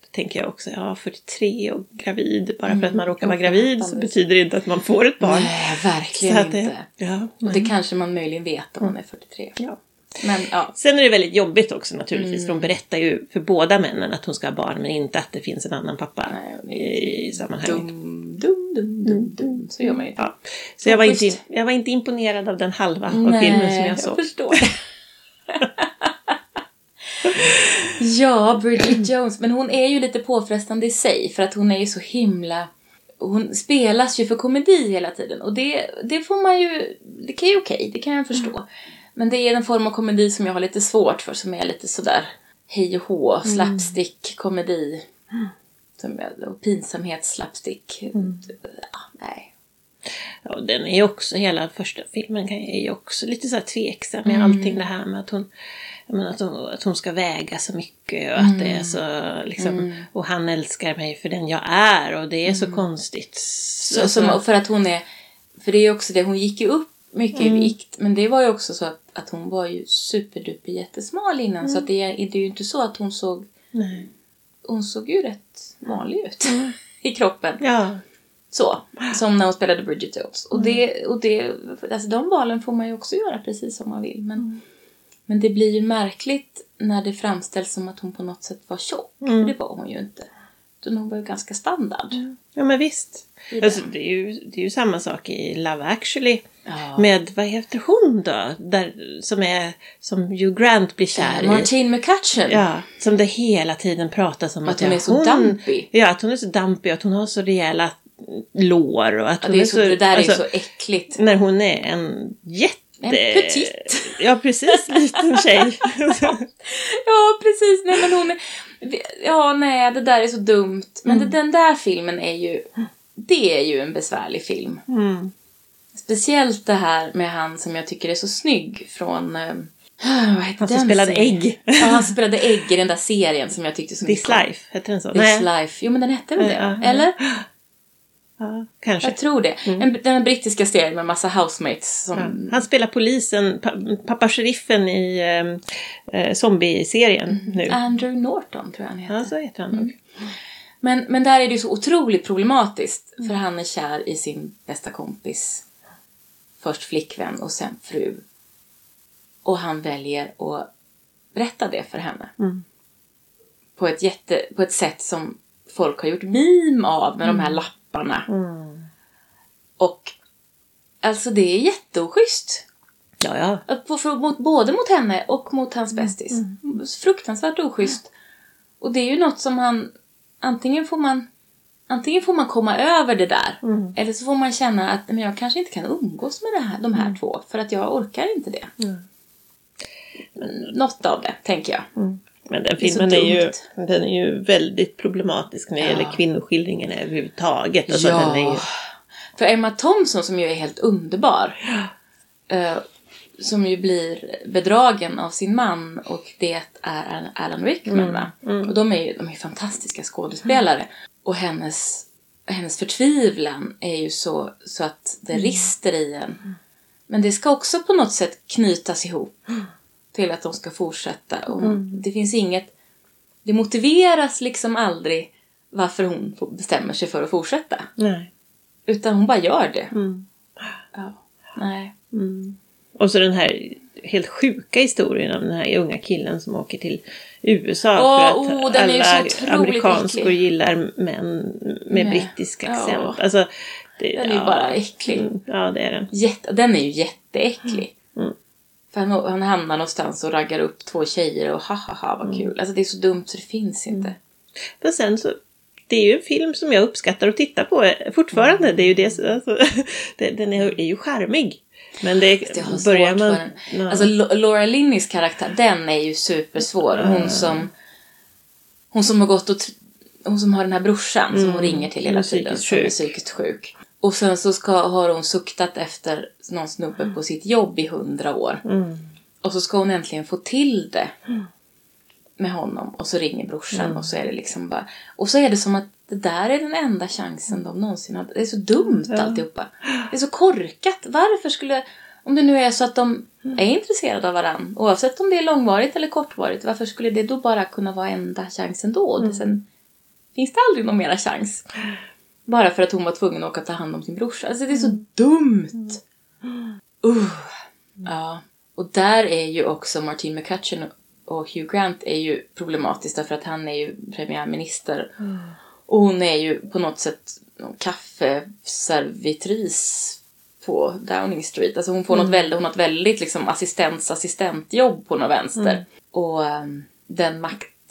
Då tänker jag också, ja 43 och gravid, bara för att man råkar vara gravid så betyder det inte att man får ett barn. Nej, verkligen Så att det- inte. Ja, Och det kanske man möjligen vet om man är 43. ja. Men ja. Sen är det väldigt jobbigt också naturligtvis. Mm. För hon berättar ju för båda männen att hon ska ha barn men inte att det finns en annan pappa Nej, i sammanhanget. Dum, dum, dum, dum, dum. Så gör man ju inte. Ja. Så jag var, inte, jag var inte imponerad av den halva av filmen som jag såg. förstår. *laughs* ja, Bridget Jones. Men hon är ju lite påfrestande i sig för att hon är ju så himla... Hon spelas ju för komedi hela tiden och det, det får man ju... Det kan ju okej, det kan jag förstå. Men det är en form av komedi som jag har lite svårt för som är lite sådär hej och hå, slapstick, komedi. Är- och pinsamhet, slapstick. Ja, nej. Ja, och den är ju också, hela första filmen är ju också lite så här tveksam med Mm. allting det här med att hon, menar, att, hon, att hon ska väga så mycket och att det Mm. är så liksom, och han älskar mig för den jag är och det är så konstigt. Så, som, för att hon är... För det är ju också det, hon gick ju upp mycket i vikt. Men det var ju också så att, att hon var ju superduper jättesmal innan. Så att det, är, det är ju inte så att hon såg... Nej. Hon såg ju rätt vanlig ut *laughs* i kroppen. Ja, Så, som när hon spelade Bridget Jones. Och, det, och det, alltså de valen får man ju också göra precis som man vill. Men, men det blir ju märkligt när det framställs som att hon på något sätt var tjock. För det var hon ju inte. Hon var ju ganska standard. ja men visst. Alltså, den. det, är ju, det är ju samma sak i Love actually. Ja. Med, vad heter hon då? Där, som är, som Hugh Grant blir kär i. Martine McCutcheon. Ja, som det hela tiden pratas om Att ja, hon är så dampig. Ja, att hon är så dampig och att hon har så rejäla lår och att Ja, hon det, är är så, så... det där alltså, är så äckligt. När hon är en jätte... En petit. Ja, precis. Liten tjej. *laughs* Ja, precis. Nej, men hon är... Ja, nej, det där är så dumt. Men det, den där filmen är ju... Det är ju en besvärlig film. Mm. Speciellt det här med han som jag tycker är så snygg från... eh, *sighs* vad heter Han som spelade serien? ägg. Ja, han spelade *laughs* ägg i den där serien som jag tyckte så This mycket om. Life, heter den så? This Life. Jo, men den hette väl det? Va? ja. Eller? *laughs* Ja, kanske. Jag tror det. En, den brittiska serien med massa housemates som... Ja. Han spelar polisen, pa, pappa sheriffen i eh, eh, zombie-serien nu. Andrew Norton tror jag han heter. Ja, så heter han nog. Men, men där är det ju så otroligt problematiskt. För han är kär i sin bästa kompis. Först flickvän och sen fru. Och han väljer att berätta det för henne. Mm. På, ett jätte, på ett sätt som folk har gjort meme av med de här lapparna. Mm. Och alltså det är jätteoschysst. Ja, ja. Att på, för, mot, både mot henne och mot hans bästis. Fruktansvärt oschysst. Och det är ju något som han... Antingen får man, antingen får man komma över det där. Eller så får man känna att men jag kanske inte kan umgås med det här, de här två. För att jag orkar inte det. Något av det, tänker jag. Men den Det är filmen är, ju, den är ju väldigt problematisk när det Ja. gäller kvinnoskildringen överhuvudtaget. Alltså, ja. den är ju, För Emma Thompson som ju är helt underbar. eh, som ju blir bedragen av sin man och det är Alan Rickman va? Och de är ju de är fantastiska skådespelare. Och hennes, hennes förtvivlan är ju så, så att det rister i en. Men det ska också på något sätt knytas ihop till att de ska fortsätta. Och Det finns inget... Det motiveras liksom aldrig varför hon bestämmer sig för att fortsätta. nej. Utan hon bara gör det. Mm. Ja. Nej. Och så den här helt sjuka historien om den här unga killen som åker till USA Åh, för att oh, alla amerikanskor äcklig. gillar män med Nej. brittisk Ja. accent. Alltså, det, Den är ju bara äcklig. Mm, Ja, det är den. Jätte, den är ju jätteäcklig. Mm. För han, han hamnar någonstans och raggar upp två tjejer och ha ha ha Mm. vad kul. Alltså det är så dumt så det finns inte. Men sen så, det är ju en film som jag uppskattar att titta på eh, fortfarande. Det är ju det, alltså, *laughs* det, den är, är ju charmig. Men det, har börjar man... Ja. Alltså Laura Linneys karaktär, den är ju supersvår. Hon som, hon som har gått och... Hon som har den här brorsan som hon ringer till Mm. hela tiden. psykiskt Som är sjuk. psykiskt sjuk. Och sen så ska, har hon suktat efter någon snubbe på sitt jobb i hundra år. Mm. Och så ska hon äntligen få till det. Med honom. Och så ringer brorsan Mm. och så är det liksom bara... Och så är det som att det där är den enda chansen de någonsin har. Det är så dumt alltihopa. Det är så korkat. Varför skulle... Om det nu är så att de är intresserade av varandra. Oavsett om det är långvarigt eller kortvarigt. Varför skulle det då bara kunna vara enda chansen då? Mm. Sen finns det aldrig någon mera chans. Bara för att hon var tvungen att åka och ta hand om sin brorsa. Alltså det är så Mm. dumt. Uh. Ja. Och där är ju också Martin McCutcheon och Hugh Grant är ju problematiskt därför att han är ju premiärminister. Och hon är ju på något sätt någon kaffeservitris på Downing Street. Alltså hon får något väldigt, hon har ett väldigt liksom assistents assistentjobb på något vänster. Och um, den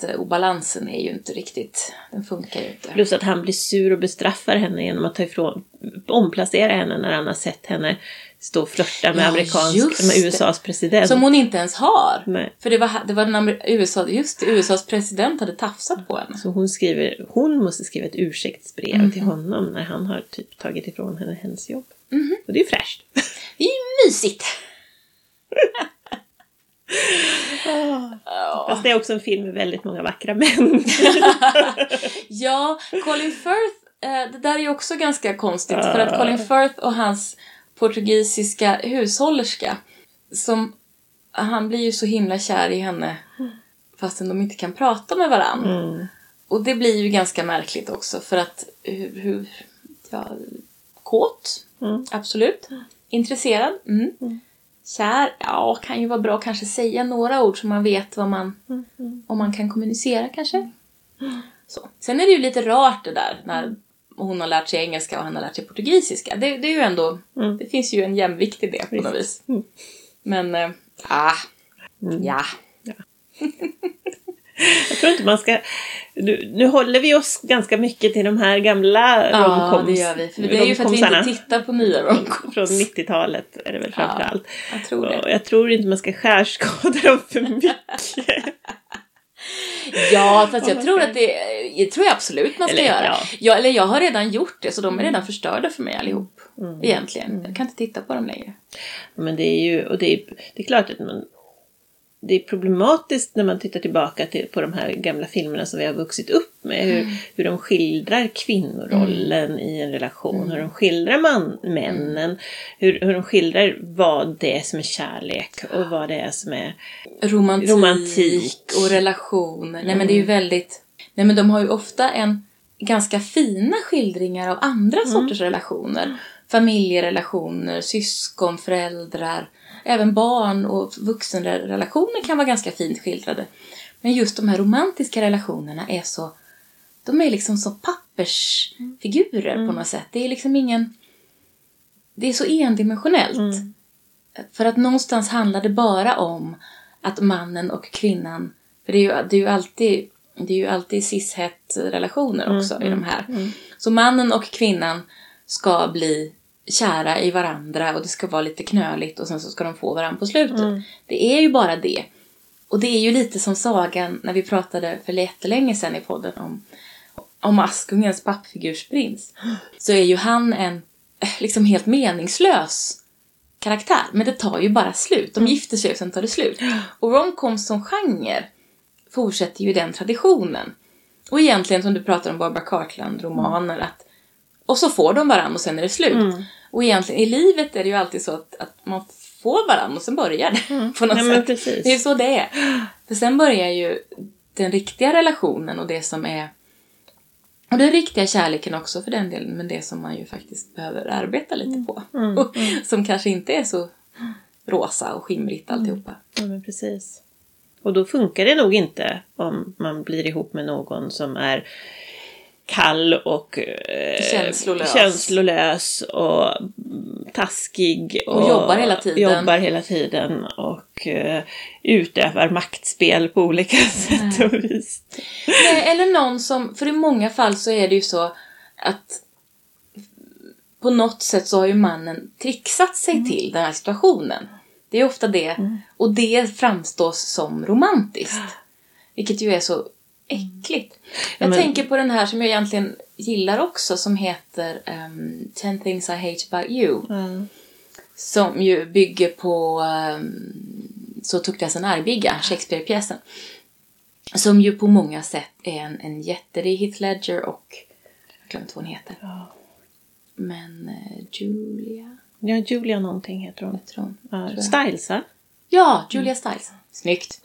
maktobalansen är ju inte riktigt, den funkar ju inte. Plus att han blir sur och bestraffar henne genom att ta ifrån, omplacera henne när han har sett henne stå och flörta med, Ja, amerikansk, med. USAs president. Som hon inte ens har. Nej. För det var, det var den USA, just det, USAs president hade tafsat på henne. Så hon, skriver, hon måste skriva ett ursäktsbrev Mhm. till honom när han har typ tagit ifrån henne hennes jobb. Mhm. Och det är ju fräscht. Det är ju mysigt. *laughs* Fast det är också en film med väldigt många vackra män. *laughs* Ja, Colin Firth, eh, det där är ju också ganska konstigt för att Colin Firth och hans portugisiska hushållerska som han blir ju så himla kär i henne fastän de inte kan prata med varann. Mm. Och det blir ju ganska märkligt också för att hur, hur ja, kåt, Mm. absolut. Intresserad, mm. Kär, ja, kan ju vara bra att kanske säga några ord så man vet vad man, om man kan kommunicera kanske. Så. Sen är det ju lite rart det där när hon har lärt sig engelska och han har lärt sig portugisiska. Det, det är ju ändå, Mm. det finns ju en jämvikt i det på något vis. Mm. Men, äh, ah, ja. *laughs* Jag tror inte man ska... Nu, nu håller vi oss ganska mycket till de här gamla Ja, romcoms. det gör vi. För det är ju för att vi inte tittar på nya romcoms. Från 90-talet är det väl framför allt. jag tror det. Och jag tror inte man ska skärskåda dem för *laughs* mycket. Ja, fast jag tror att det jag tror jag absolut man ska Eller, göra. ja. Ja, eller jag har redan gjort det, så de är redan förstörda för mig allihop. Egentligen. Jag kan inte titta på dem längre. Men det är ju, och det är, det är klart att man det är problematiskt när man tittar tillbaka till, på de här gamla filmerna som vi har vuxit upp med. Hur, hur de skildrar kvinnorollen i en relation. Hur de skildrar man, männen. Hur, hur de skildrar vad det är som är kärlek och vad det är som är... Romantik, Romantik. och relationer. Nej men det är ju väldigt... Nej men de har ju ofta en ganska fina skildringar av andra sorters relationer. Familjerelationer, syskon, föräldrar, även barn och vuxenrelationer kan vara ganska fint skildrade. Men just de här romantiska relationerna är så... De är liksom så pappersfigurer på något sätt. Det är liksom ingen... Det är så endimensionellt. För att någonstans handlar det bara om att mannen och kvinnan, för det är ju, det är ju alltid det är ju alltid cis-het relationer också i de här. Så mannen och kvinnan ska bli kära i varandra och det ska vara lite knöligt och sen så ska de få varandra på slutet. Det är ju bara det. Och det är ju lite som sagan när vi pratade för jättelänge sedan i podden om, om Askungens pappfigursprins. Så är ju han en eh, liksom helt meningslös karaktär. Men det tar ju bara slut. De gifter sig och sen tar det slut. Och romcoms som genre fortsätter ju den traditionen. Och egentligen som du pratar om Barbara Cartland-romaner att och så får de varandra och sen är det slut. Och egentligen i livet är det ju alltid så att, att man får varandra och sen börjar det *laughs* på något Ja, sätt. precis. Det är ju så det är. För sen börjar ju den riktiga relationen och det som är och den riktiga kärleken också för den delen, men det som man ju faktiskt behöver arbeta lite på. Och som kanske inte är så rosa och skimrigt alltihopa. Ja, men precis. Och då funkar det nog inte om man blir ihop med någon som är kall och eh, Känslolös. känslolös och mm, taskig. Och jobbar hela tiden. Jobbar hela tiden och eh, utövar maktspel på olika *laughs* sätt och vis. Nej, eller någon som, för i många fall så är det ju så att på något sätt så har ju mannen trixat sig till den här situationen. Det är ofta det. Och det framstås som romantiskt. Vilket ju är så äckligt. Jag men- tänker på den här som jag egentligen gillar också som heter um, Ten things I hate about you. Som ju bygger på um, Så tuktas en argbigga, Shakespeare-pjäsen. Som ju på många sätt är en, en jätte. Det är Heath Ledger och... Jag har glömt vad hon heter. Men eh, Julia... Ja, Julia någonting heter hon. Jag tror hon. Ja. Styles, va? Ja, Julia Stiles. Snyggt.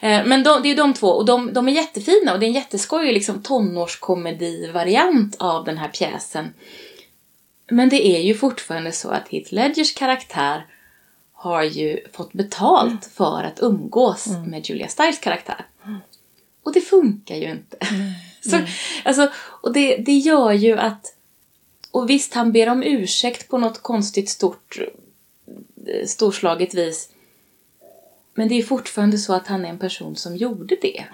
Eh, Men de, det är ju de två och de, de är jättefina och det är en jätteskojig liksom, tonårskomedi-variant av den här pjäsen. Men det är ju fortfarande så att Heath Ledgers karaktär har ju fått betalt för att umgås med Julia Stiles karaktär. Och det funkar ju inte. *laughs* Så, alltså, och det, det gör ju att... Och visst, han ber om ursäkt på något konstigt stort eh, storslaget vis. Men det är fortfarande så att han är en person som gjorde det.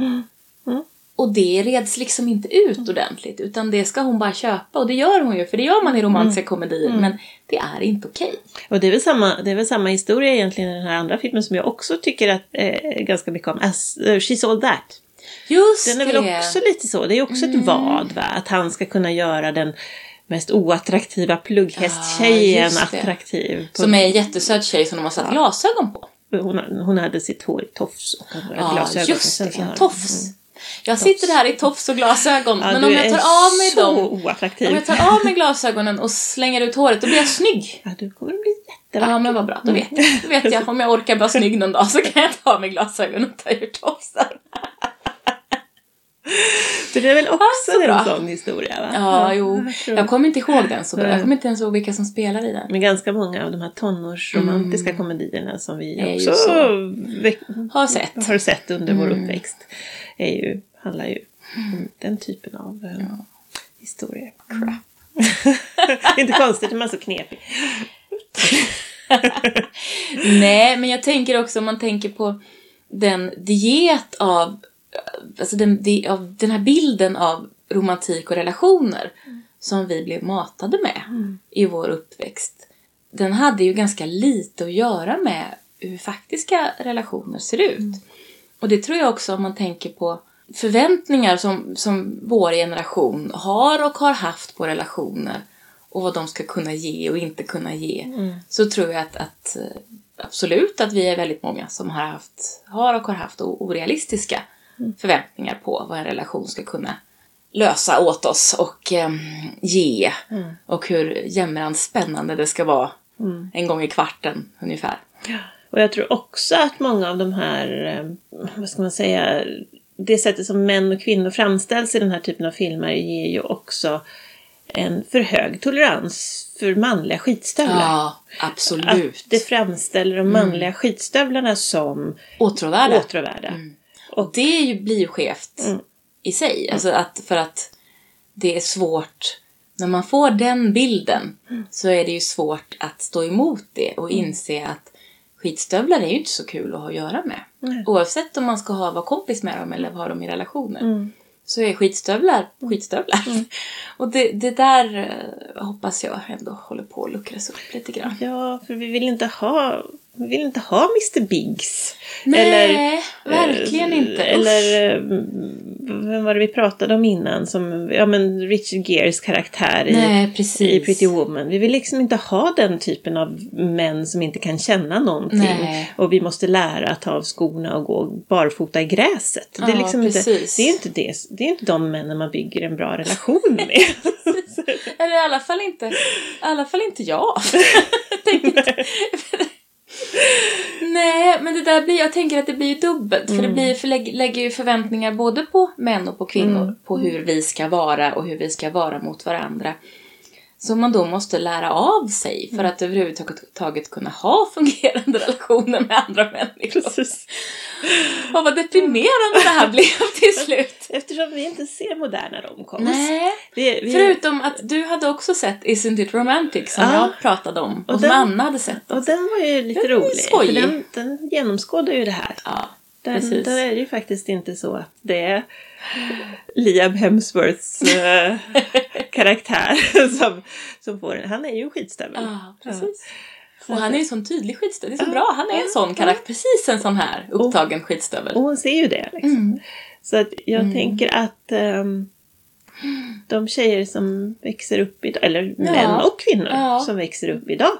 Och det reds liksom inte ut ordentligt utan det ska hon bara köpa och det gör hon ju för det gör man i romantiska komedier men det är inte okej. Och det är, väl samma, det är väl samma historia egentligen i den här andra filmen som jag också tycker att, eh, ganska mycket om. As, uh, She's All That. Just Den är väl det! också lite så. Det är också ett vad va? Att han ska kunna göra den mest oattraktiva plugghästtjejen det. attraktiv. Som är en jättesöt tjej som de har satt glasögon på. Hon, hon hade sitt hår i tofs och hade Ja, glasögon. just det. En tofs. Jag sitter här i tofs och glasögon Ja, men om jag tar av mig dem oattraktiv. Om jag tar av mig glasögonen och slänger ut håret, då blir jag snygg. Ja, du kommer bli jättevacker. Ja, men vad bra. Då vet jag. Då vet jag. Om jag orkar vara snygg någon dag så kan jag ta av mig glasögonen och ta ur tofsen. Så det är väl också så en bra. sån historia va? Ja, jo. jag kommer inte ihåg den så bra. Jag kommer inte ens ihåg vilka som spelar i den. Men ganska många av de här tonårsromantiska komedierna som vi Mm. Också Har sett. har sett under vår Mm. uppväxt är ju, handlar ju om den typen av eh, historier. Crap. *laughs* inte konstigt, man är så knepig. *laughs* Nej, men jag tänker också om man tänker på den diet av, alltså den, den här bilden av romantik och relationer som vi blev matade med i vår uppväxt. Den hade ju ganska lite att göra med hur faktiska relationer ser ut. Och det tror jag också om man tänker på förväntningar som, som vår generation har och har haft på relationer och vad de ska kunna ge och inte kunna ge. Så tror jag att, att eh, absolut att vi är väldigt många som har haft, har och har haft orealistiska förväntningar på vad en relation ska kunna lösa åt oss och em, ge. Och hur jämrans spännande det ska vara en gång i kvarten ungefär. Och jag tror också att många av de här, eh, vad ska man säga, det sättet som män och kvinnor framställs i den här typen av filmer ger ju också en för hög tolerans för manliga skitstövlar. Ja, Att absolut. det framställer de manliga skitstövlarna som Åtråvärda. åtråvärda. Och det är ju, blir ju skevt Mm. i sig. Alltså att, för att det är svårt. När man får den bilden Mm. så är det ju svårt att stå emot det och inse att skitstövlar är ju inte så kul att ha att göra med. Nej. Oavsett om man ska ha, vara kompis med dem eller ha dem i relationer. Mm. Så är skitstövlar skitstövlar. *laughs* Och det, det där eh, hoppas jag ändå håller på att luckras upp lite grann. Ja, för vi vill inte ha, vi vill inte ha Mr Biggs. Nej, verkligen eh, inte. Eller eh, vem var det vi pratade om innan? Som, ja men Richard Geres karaktär i, Nej, i Pretty Woman. Vi vill liksom inte ha den typen av män som inte kan känna någonting. Nej. Och vi måste lära att ta av skorna och gå barfota i gräset. det, är liksom inte, det, är inte det, det är inte de männen man bygger en bra relation med. *laughs* Eller i alla fall inte, i alla fall inte jag. *laughs* Jag tänker Nej, men det där blir, jag tänker att det blir dubbelt. För det blir, för lägg, lägger ju förväntningar både på män och på kvinnor. På hur vi ska vara och hur vi ska vara mot varandra. Som man då måste lära av sig för att överhuvudtaget kunna ha *laughs* fungerande relationer med andra människor. Precis. Och *laughs* vad deprimerande det här *laughs* blev till slut. Eftersom vi inte ser moderna romcoms. Nej. Vi, vi, Förutom att du hade också sett Isn't It Romantic som Ja. jag pratade om och, Och som den- Anna hade sett. Och den var ju lite Den rolig. skojig. För den, den genomskådar ju det här. Ja, Den, precis. där är det ju faktiskt inte så att det är Liam Hemsworths eh, *laughs* karaktär *laughs* som, som får den. Han är ju en skitstövel. Ja, precis. Och han är ju en sån tydlig skitstövel. Det är så bra. Han är en sån karaktär. Precis en sån här upptagen skitstövel. Och hon ser ju det. Liksom. Mm. Så att jag tänker att ehm, de tjejer som växer upp idag, eller män och kvinnor Ja. som växer upp idag.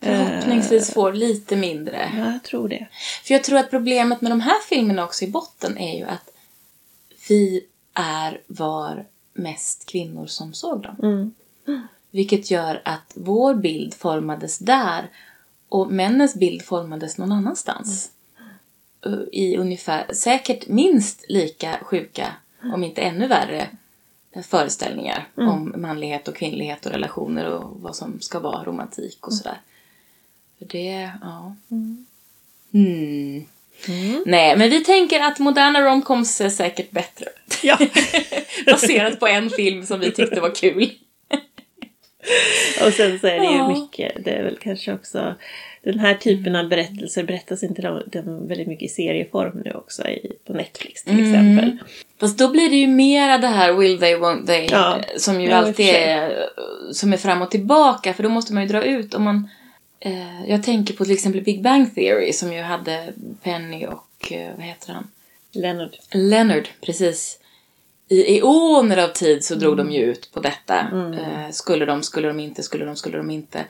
Förhoppningsvis får lite mindre. Ja, jag tror det. För jag tror att problemet med de här filmerna också i botten är ju att vi är var mest kvinnor som såg dem. Mm. Vilket gör att vår bild formades där och männens bild formades någon annanstans. Uh, I ungefär, säkert minst lika sjuka, om inte ännu värre, föreställningar om manlighet och kvinnlighet och relationer och vad som ska vara romantik och sådär. För det, ja. Mm. Nej, men vi tänker att moderna romcoms är säkert bättre. Ja. *laughs* Baserat på en film som vi tyckte var kul. Och sen så är det ju Ja. mycket, det är väl kanske också den här typen av berättelser berättas inte de, de väldigt mycket i serieform nu också i, på Netflix till Mm. exempel. Fast då blir det ju mera det här will they, won't they, Ja. som ju Ja, alltid är, som är fram och tillbaka, för då måste man ju dra ut om man eh, jag tänker på till exempel Big Bang Theory som ju hade Penny och, eh, vad heter han? Leonard. Leonard, precis. I eoner av tid så drog Mm. de ju ut på detta. Eh, skulle de, skulle de inte, skulle de, skulle de inte.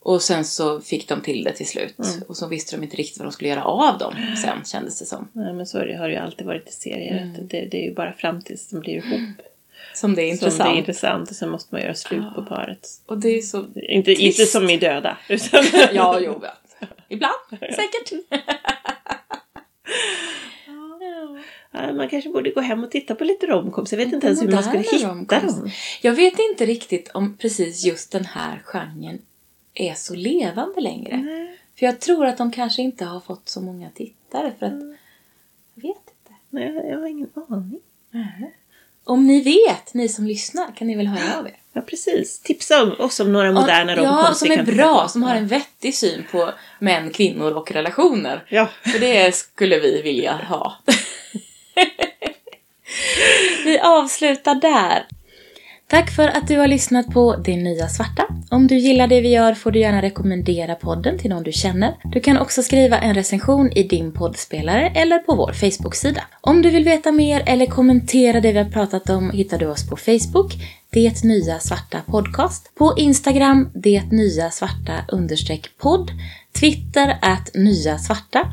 Och sen så fick de till det till slut. Mm. Och så visste de inte riktigt vad de skulle göra av dem sen, kändes det som. Nej men så har det ju alltid varit i serier. Mm. Det, det är ju bara fram tills de blir ihop. Som det är Som intressant. det är intressant och sen måste man göra slut på paret. Och det är så... Inte, inte som i döda. Utan *laughs* Ja, jo, ja. Ibland, säkert. Man kanske borde gå hem och titta på lite romcoms. Jag vet inte ens hur man skulle hitta romcoms. dem. Jag vet inte riktigt om precis just den här genren är så levande längre. Nej, För jag tror att de kanske inte har fått så många tittare för att... Jag vet inte. nej, jag har ingen aning. Om ni vet, ni som lyssnar, kan ni väl höra av er? Ja, precis. Tipsa om oss om några moderna ja, romcoms som vi är bra, som har en vettig syn på män, kvinnor och relationer. Ja. För det skulle vi vilja ha. *laughs* vi avslutar där. Tack för att du har lyssnat på Det Nya Svarta. Om du gillar det vi gör får du gärna rekommendera podden till någon du känner. Du kan också skriva en recension i din poddspelare eller på vår Facebook-sida. Om du vill veta mer eller kommentera det vi har pratat om hittar du oss på Facebook, Det Nya Svarta Podcast, på Instagram, Det Nya Svarta understreck podd, Twitter att Nya Svarta